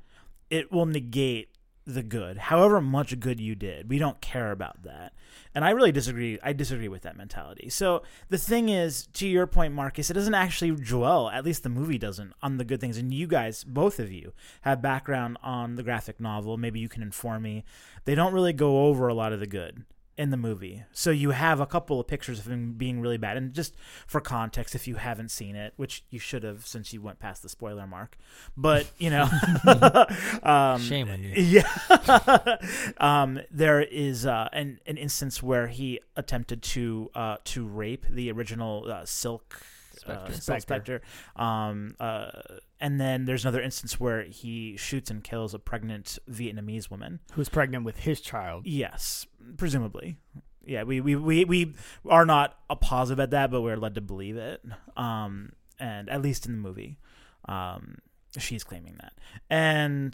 it will negate the good. However much good you did, we don't care about that. And I really disagree. I disagree with that mentality. So the thing is, to your point, Marcus, it doesn't actually dwell. At least the movie doesn't on the good things. And you guys, both of you, have background on the graphic novel. Maybe you can inform me. They don't really go over a lot of the good in the movie. So you have a couple of pictures of him being really bad. And just for context, if you haven't seen it, which you should have since you went past the spoiler mark, but you know, um, Shame on you. Yeah. um, there is uh, an an instance where he attempted to uh, to rape the original uh, Silk. Uh, Spectre. Spectre. Spectre. Um, uh, and then there's another instance where he shoots and kills a pregnant Vietnamese woman. Who's pregnant with his child? Yes, presumably. Yeah, we, we, we, we are not a positive at that, but we're led to believe it. Um, and at least in the movie, um, she's claiming that. And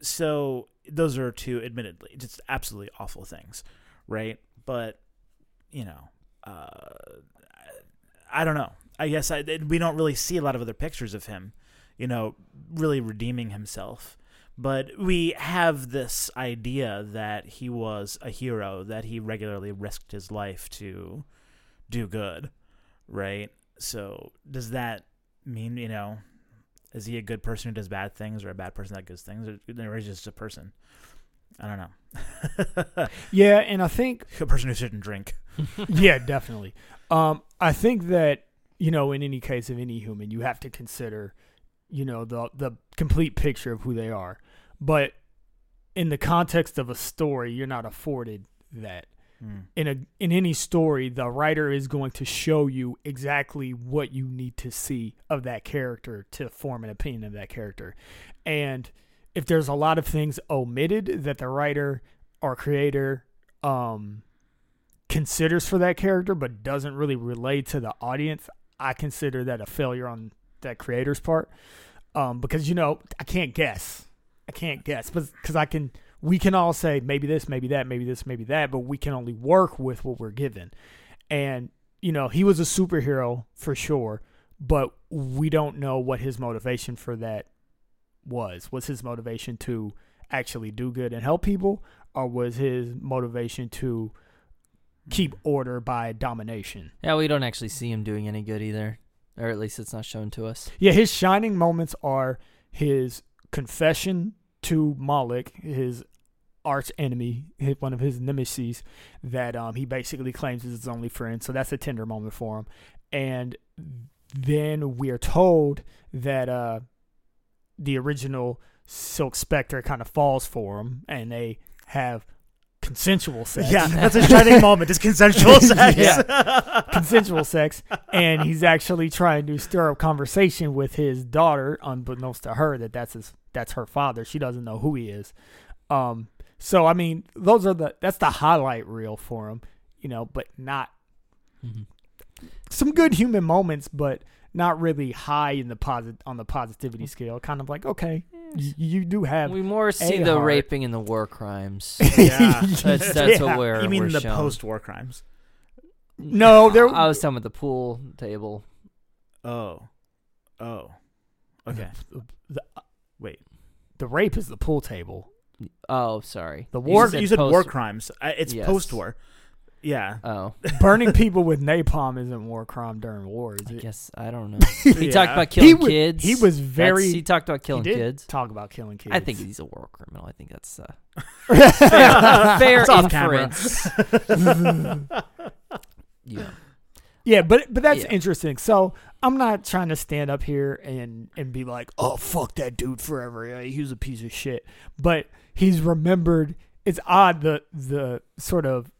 so those are two, admittedly, just absolutely awful things, right? but you know, uh, I don't know. I guess I, we don't really see a lot of other pictures of him, you know, really redeeming himself. But we have this idea that he was a hero, that he regularly risked his life to do good, right? So does that mean, you know, is he a good person who does bad things or a bad person that does things? Or, or is he just a person? I don't know. Yeah, and I think a person who shouldn't drink. yeah, definitely. Um, I think that you know, in any case of any human, you have to consider, you know, the the complete picture of who they are. But in the context of a story, you're not afforded that. Hmm. In a in any story, the writer is going to show you exactly what you need to see of that character to form an opinion of that character. And if there's a lot of things omitted that the writer or creator um considers for that character but doesn't really relate to the audience, I consider that a failure on that creator's part. Um, because you know, I can't guess. I can't guess, but because I can, we can all say maybe this, maybe that, maybe this, maybe that, but we can only work with what we're given. And you know, he was a superhero for sure, but we don't know what his motivation for that was. Was his motivation to actually do good and help people, or was his motivation to keep order by domination? Yeah, we don't actually see him doing any good either, or at least it's not shown to us. Yeah, his shining moments are his confession to Moloch, his arch enemy, one of his nemesis, that um, he basically claims is his only friend. So that's a tender moment for him. And then we are told that uh, the original Silk Spectre kind of falls for him, and they have consensual sex. Yeah, that's a shining moment. It's consensual sex. yeah. consensual sex, and he's actually trying to stir up conversation with his daughter, unbeknownst to her that that's his that's her father. She doesn't know who he is. Um, so I mean, those are the that's the highlight reel for him, you know, but not Mhm. some good human moments, but not really high in the posit on the positivity scale. Kind of like okay, y- you do have We more see a the heart. raping and the war crimes. Yeah. That's that's Yeah. what we're. You mean we're the shown. post-war crimes? No, there- I was talking about the pool table. Oh, oh, okay. the, uh, Wait, the rape is the pool table. Oh, sorry. The you war said, you said war crimes. I- It's Yes. post-war. Yeah. Oh, burning people with napalm isn't war crime during war, is I it? guess I don't know. He Yeah. talked about He killing was- kids. he was That's- very- he talked about killing he did kids. talk about killing kids. I think he's a war criminal. I think that's uh, fair. fair It's off camera. inference. yeah. yeah, but but that's Yeah. interesting. So I'm not trying to stand up here and and be like, oh fuck that dude forever. Yeah, he was a piece of shit. But he's remembered. It's odd the the sort of f-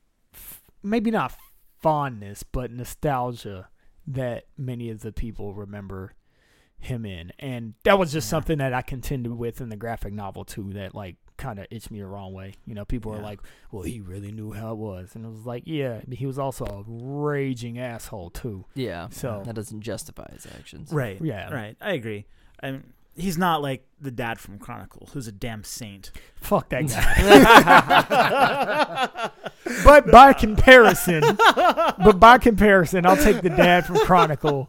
maybe not fondness, but nostalgia that many of the people remember him in, and that was just Yeah. something that I contended with in the graphic novel too. That like kind of itched me the wrong way. You know, people are like, "Well, he really knew how it was," and it was like, "Yeah, he was also a raging asshole too." Yeah. So- that doesn't justify his actions. Right. Yeah. Right. I agree. I mean, he's not like the dad from Chronicle, who's a damn saint. Fuck that guy. but by comparison, but by comparison, I'll take the dad from Chronicle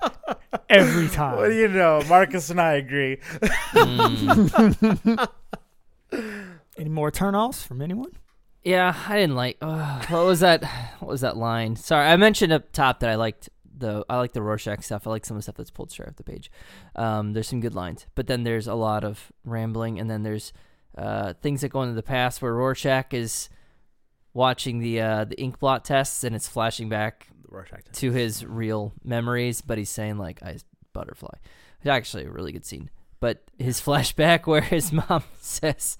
every time. What do you know? Marcus and I agree. Mm. Any more turnoffs from anyone? Yeah, I didn't like. Uh, what was that? What was that line? Sorry, I mentioned up top that I liked the I like the Rorschach stuff. I like some of the stuff that's pulled straight off the page. Um, there's some good lines, but then there's a lot of rambling, and then there's uh, things that go into the past where Rorschach is watching the uh, the ink blot tests, and it's flashing back to his real memories, but he's saying like I butterfly. It's actually a really good scene. But his flashback where his mom says,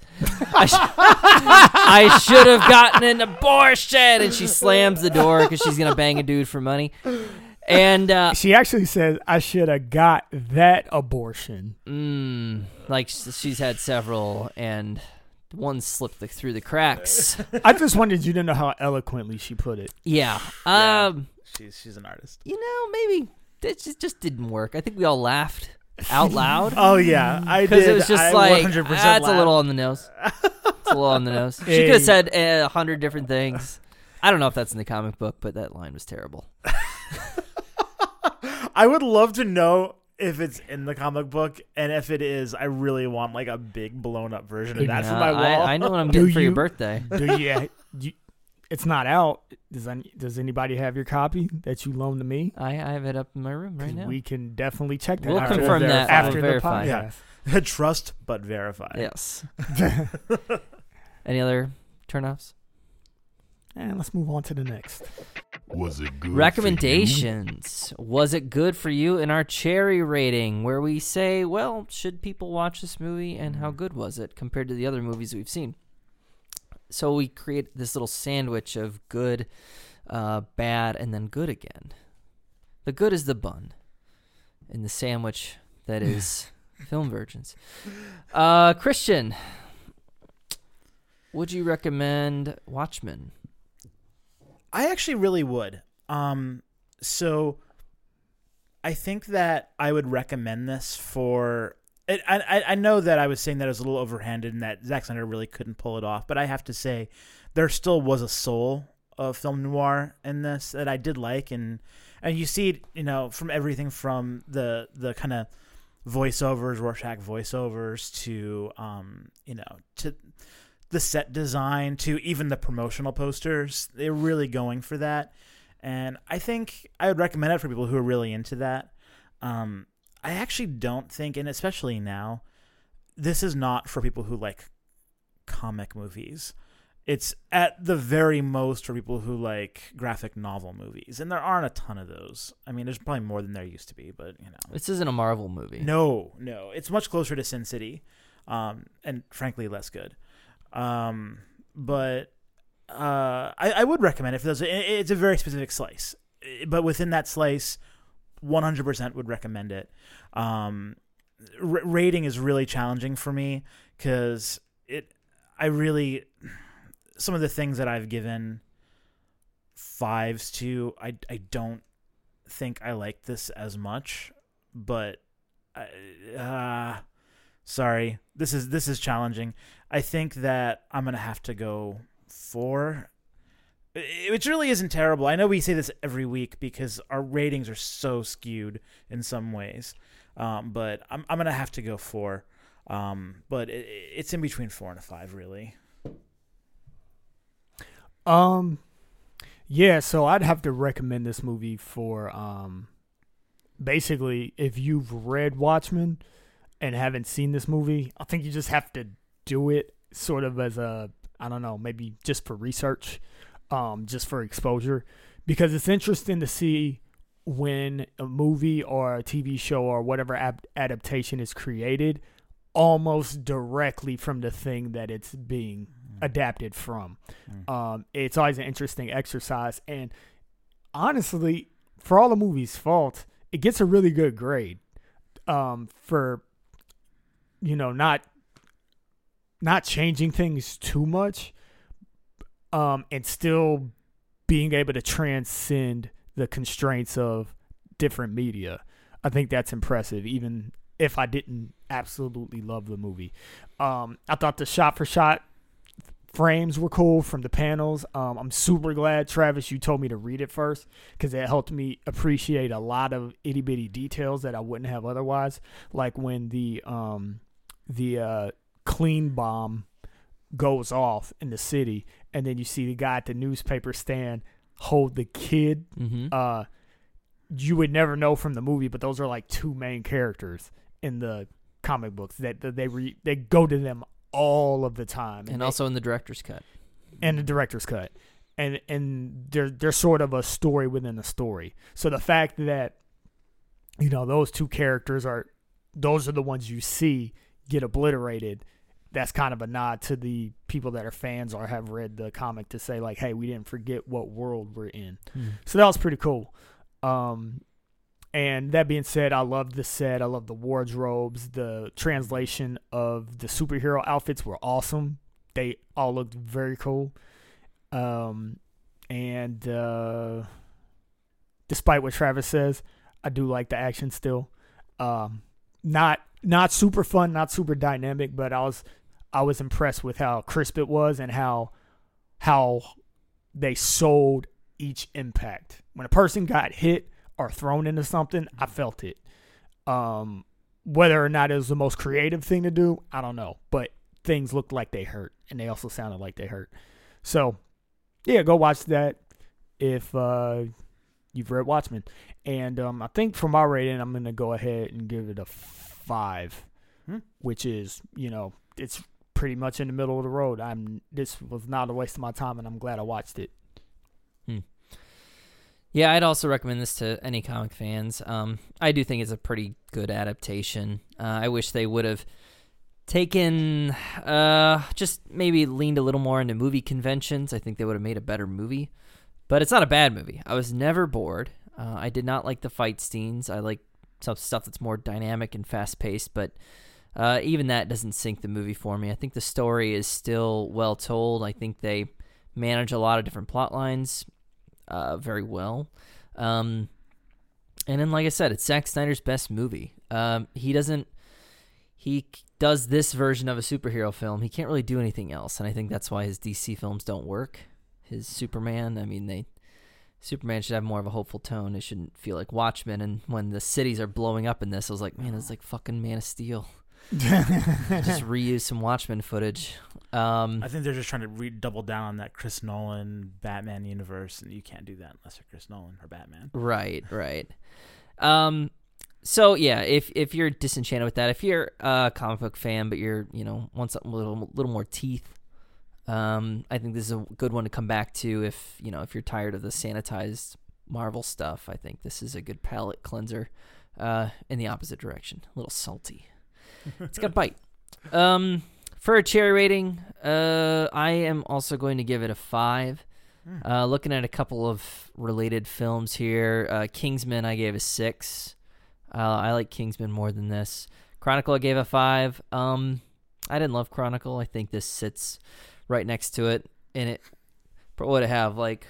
"I, sh- I should have gotten an abortion," and she slams the door because she's gonna bang a dude for money. And uh, She actually says, I should have got that abortion. mm, like she's had several, and one slipped the, through the cracks. I just wanted you to know how eloquently she put it. Yeah. Yeah. Um. She's she's an artist. You know, maybe it just just didn't work. I think we all laughed out loud. Oh yeah, I because did. it was just I like 100% that's a little on the nose. It's a little on the nose. She Hey. could have said eh, a hundred different things. I don't know if that's in the comic book, but that line was terrible. I would love to know if it's in the comic book, and if it is, I really want like a big blown up version of that for Uh, my wall. I, I know what I'm Do getting for your birthday. Do you, you? It's not out. Does any, Does anybody have your copy that you loaned to me? I, I have it up in my room right now. We can definitely check that. We'll out confirm that. after We'll the verify. podcast. Trust but verify. yes. Any other turnoffs? And let's move on to the next. Was it good? for you? Recommendations. Was it good for you in our cherry rating, where we say, well, should people watch this movie and how good was it compared to the other movies we've seen? So we create this little sandwich of good, uh, bad, and then good again. The good is the bun, and the sandwich that is film virgins. Uh, Christian, would you recommend Watchmen? I actually really would. Um, so I think that I would recommend this for. It, I I- know that I was saying that it was a little overhanded and that Zack Snyder really couldn't pull it off, but I have to say there still was a soul of film noir in this that I did like, and and you see you know, from everything from the the kind of voiceovers, Rorschach voiceovers, to um, you know, to the set design to even the promotional posters. They're really going for that. And I think I would recommend it for people who are really into that. Um, I actually don't think, and especially now, this is not for people who like comic movies. It's at the very most for people who like graphic novel movies. And there aren't a ton of those. I mean, there's probably more than there used to be, but you know. This isn't a Marvel movie. No, no. It's much closer to Sin City, um, and frankly less good. Um, but uh, I, I would recommend it for those. It, it's a very specific slice, but within that slice, 100% would recommend it. Um, r- rating is really challenging for me because it. I really some of the things that I've given fives to. I I don't think I like this as much, but I, uh, sorry, this is this is challenging. I think that I'm gonna have to go four, i- which really isn't terrible. I know we say this every week because our ratings are so skewed in some ways, um, but I'm I'm gonna have to go four. Um, but it, it's in between four and a five, really. Um, yeah. So I'd have to recommend this movie for um, basically if you've read Watchmen and haven't seen this movie, I think you just have to do it sort of as a I don't know maybe just for research, um, just for exposure, because it's interesting to see when a movie or a TV show or whatever ab- adaptation is created almost directly from the thing that it's being adapted from. Um, it's always an interesting exercise, and honestly, for all the movie's fault, it gets a really good grade. Um, for you know not not changing things too much, um, and still being able to transcend the constraints of different media. I think that's impressive, even if I didn't absolutely love the movie. Um, I thought the shot for shot frames were cool from the panels. Um, I'm super glad, Travis, you told me to read it first because it helped me appreciate a lot of itty bitty details that I wouldn't have otherwise. Like when the um, the uh, clean bomb goes off in the city, and then you see the guy at the newspaper stand hold the kid. Mm-hmm. Uh, you would never know from the movie, but those are like two main characters in the comic books that, that they re, they go to them all of the time, and they- also in the director's cut. and the director's cut, and and they're they're sort of a story within a story. So the fact that you know those two characters are those are the ones you see get obliterated. That's kind of a nod to the people that are fans or have read the comic to say like, hey, we didn't forget what world we're in. So that was pretty cool. Um, and that being said, I love the set. I love the wardrobes. The translation of the superhero outfits were awesome. They all looked very cool. Um, and uh, despite what Travis says, I do like the action still. Um, not not super fun, not super dynamic, but I was I was impressed with how crisp it was and how how they sold each impact. When a person got hit or thrown into something, I felt it. Um, whether or not it was the most creative thing to do, I don't know. But things looked like they hurt, and they also sounded like they hurt. So, yeah, go watch that if uh, you've read Watchmen. And um, I think for my rating, I'm gonna go ahead and give it a five, Hmm. which is you know it's pretty much in the middle of the road. I'm this was not a waste of my time, and I'm glad I watched it. Yeah, I'd also recommend this to any comic fans. Um, I do think it's a pretty good adaptation. Uh, I wish they would have taken, uh, just maybe leaned a little more into movie conventions. I think they would have made a better movie. But it's not a bad movie. I was never bored. Uh, I did not like the fight scenes. I like some stuff that's more dynamic and fast paced, but uh, even that doesn't sink the movie for me. I think the story is still well told. I think they manage a lot of different plot lines uh, very well. Um, and then, like I said, it's Zack Snyder's best movie. Um, he doesn't. He does this version of a superhero film. He can't really do anything else, and I think that's why his DC films don't work. His Superman, I mean, they Superman should have more of a hopeful tone. It shouldn't feel like Watchmen. And when the cities are blowing up in this, I was like, man, it's like fucking Man of Steel. Just reuse some Watchmen footage. Um, I think they're just trying to re- double down on that Chris Nolan Batman universe, and you can't do that unless you're Chris Nolan or Batman. Right, right. Um, so yeah, if if you're disenchanted with that, if you're a comic book fan, but you're you know want something a little little more teeth, um, I think this is a good one to come back to. If you know if you're tired of the sanitized Marvel stuff, I think this is a good palate cleanser. Uh, in the opposite direction, a little salty. it's got a bite. Um, for a cherry rating, uh, I am also going to give it a five. Uh, looking at a couple of related films here, uh, Kingsman I gave a six. Uh, I like Kingsman more than this. Chronicle I gave a five. Um, I didn't love Chronicle. I think this sits right next to it, and it would have like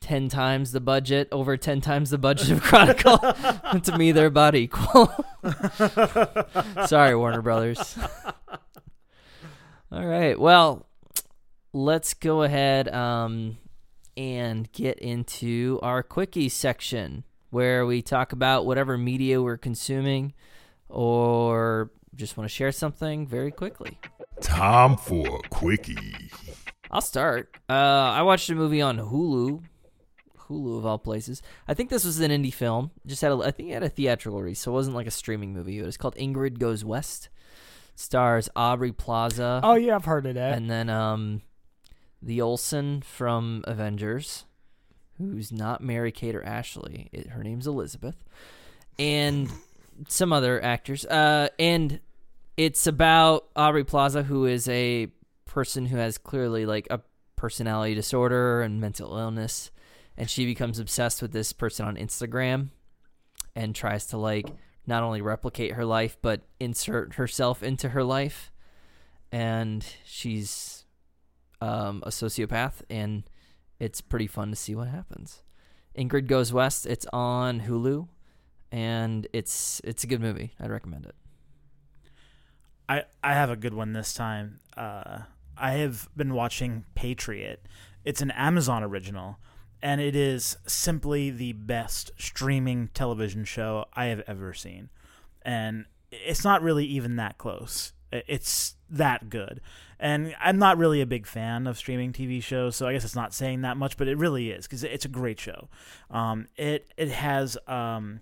ten times the budget, over ten times the budget of Chronicle. to me, they're about equal. Sorry, Warner Brothers. All right. Well, let's go ahead um, and get into our quickie section where we talk about whatever media we're consuming or just want to share something very quickly. Time for a quickie. I'll start. Uh, I watched a movie on Hulu. Hulu of all places. I think this was an indie film. Just had a, I think it had a theatrical release, so it wasn't like a streaming movie. It was called Ingrid Goes West. Stars Aubrey Plaza. Oh yeah, I've heard of that. and then um, the Olsen from Avengers, who's not Mary Kate or Ashley. It, her name's Elizabeth, and some other actors. Uh, and it's about Aubrey Plaza, who is a person who has clearly like a personality disorder and mental illness, and she becomes obsessed with this person on Instagram, and tries to like not only replicate her life but insert herself into her life and she's um, a sociopath, and it's pretty fun to see what happens. Ingrid Goes West. It's on Hulu, and it's it's a good movie. I'd recommend it. I I have a good one this time. Uh, I have been watching Patriot. It's an Amazon original, and it is simply the best streaming television show I have ever seen. And it's not really even that close. It's that good. And I'm not really a big fan of streaming TV shows, so I guess it's not saying that much, but it really is because it's a great show. Um, it it has um,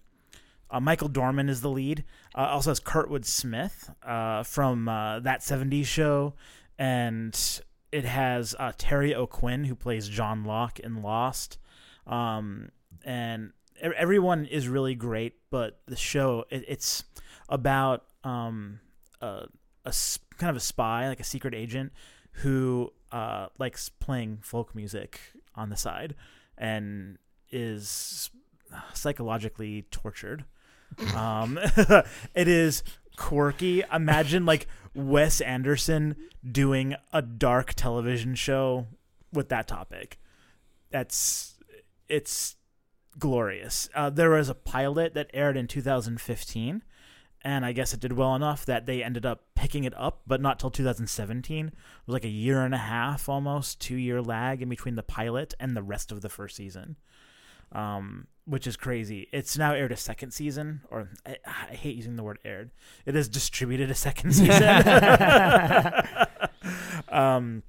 uh, Michael Dorman is the lead. Uh, also has Kurtwood Smith uh, from uh, that '70s show, and it has uh, Terry O'Quinn who plays John Locke in Lost. Um, and everyone is really great, but the show it, it's about um, a, a kind of a spy, like a secret agent, who uh, likes playing folk music on the side and is psychologically tortured. Um, it is quirky. Imagine like Wes Anderson doing a dark television show with that topic. That's it's glorious. Uh, there was a pilot that aired in 2015, and I guess it did well enough that they ended up picking it up, but not till 2017. It was like a year and a half, almost two year lag in between the pilot and the rest of the first season, um, which is crazy. It's now aired a second season, or I, I hate using the word aired. It is distributed a second season. um,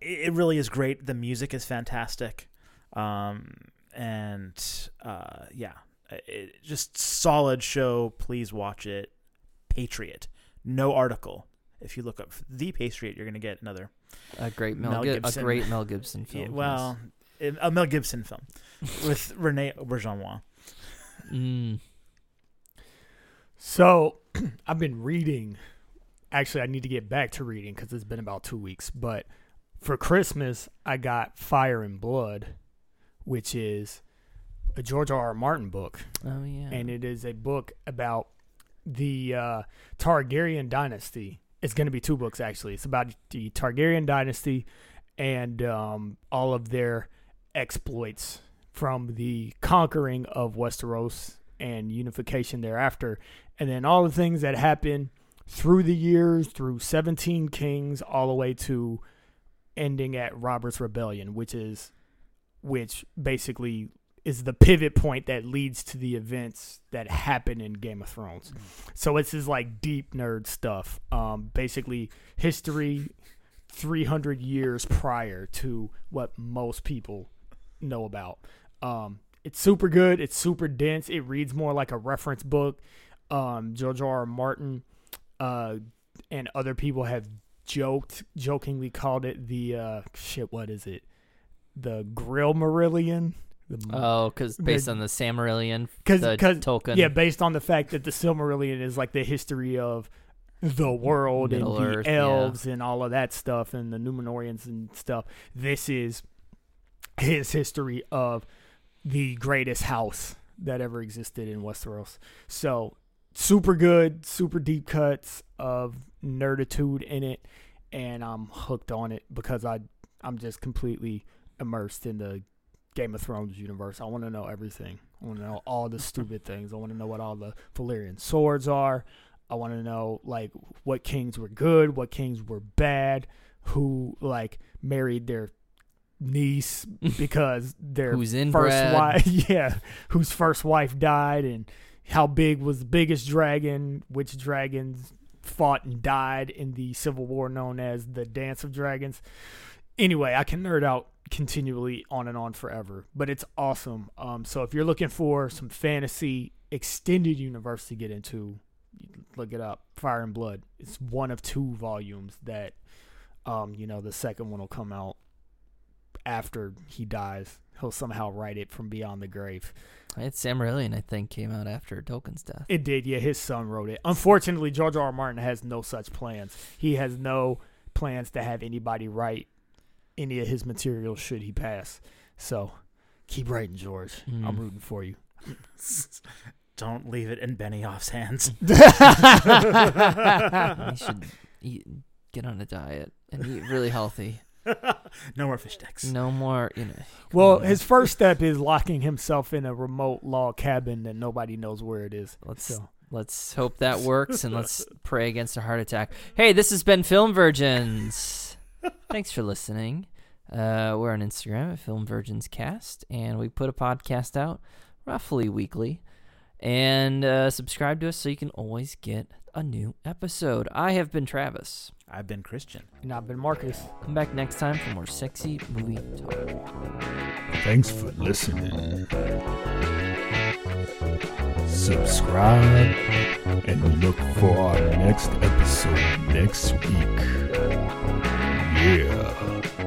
it, it really is great. The music is fantastic, um, and uh, yeah, it, just solid show. Please watch it. Patriot. No article. If you look up the Patriot, you're gonna get another. A great Mel, Mel Gib- Gibson. a great Mel Gibson film. Yeah, well, a Mel Gibson film with Renee Auberjonois. Mm. So I've been reading. Actually, I need to get back to reading because it's been about two weeks. But for Christmas, I got Fire and Blood, which is a George R. R. Martin book, oh yeah. and it is a book about the uh, Targaryen dynasty. It's going to be two books actually. It's about the Targaryen dynasty and um, all of their exploits from the conquering of Westeros and unification thereafter, and then all the things that happen through the years, through 17 kings, all the way to ending at Robert's Rebellion, which is which basically is the pivot point that leads to the events that happen in Game of Thrones. So it's this like deep nerd stuff. Um, basically history 300 years prior to what most people know about. Um, it's super good. It's super dense. It reads more like a reference book. Um, George R. R. Martin uh, and other people have joked, jokingly called it the uh, shit. What is it? The Grill Marillion. The oh, because based the- on the Silmarillion, Cause, the 'cause- Tolkien. yeah, based on the fact that the Silmarillion is like the history of the world Middle and the Earth, yeah. elves and all of that stuff and the Numenorians and stuff. This is his history of the greatest house that ever existed in Westeros. So super good, super deep cuts of nerditude in it, and I'm hooked on it because I I'm just completely immersed in the Game of Thrones universe. I want to know everything. I want to know all the stupid things. I want to know what all the Valyrian swords are. I want to know like what kings were good, what kings were bad, who like married their niece because their Who's first wife, yeah, whose first wife died, and how big was the biggest dragon? Which dragons fought and died in the civil war known as the Dance of Dragons? Anyway, I can nerd out continually on and on forever, but it's awesome. Um, so if you're looking for some fantasy extended universe to get into, look it up. Fire and Blood. It's one of two volumes that, um, you know, the second one will come out after he dies. He'll somehow write it from beyond the grave. It's Silmarillion, I think, came out after Tolkien's death. It did, yeah. His son wrote it. Unfortunately, George R. R. Martin has no such plans. He has no plans to have anybody write any of his material should he pass. So keep writing, George. I'm Mm. rooting for you. Don't leave it in Benioff's hands. he should eat, get on a diet and eat really healthy. no more fish sticks. No more, you know. Well, his first step is locking himself in a remote log cabin that nobody knows where it is. Let's So let's hope that works and let's pray against a heart attack. Hey, this has been Film Virgins. Thanks for listening. Uh, we're on Instagram at Film Virgins Cast, and we put a podcast out roughly weekly. And uh, subscribe to us so you can always get a new episode. I have been Travis. I've been Christian. and I've been Marcus. Come back next time for more sexy movie talk. Thanks for listening. Subscribe and look for our next episode next week. Yeah.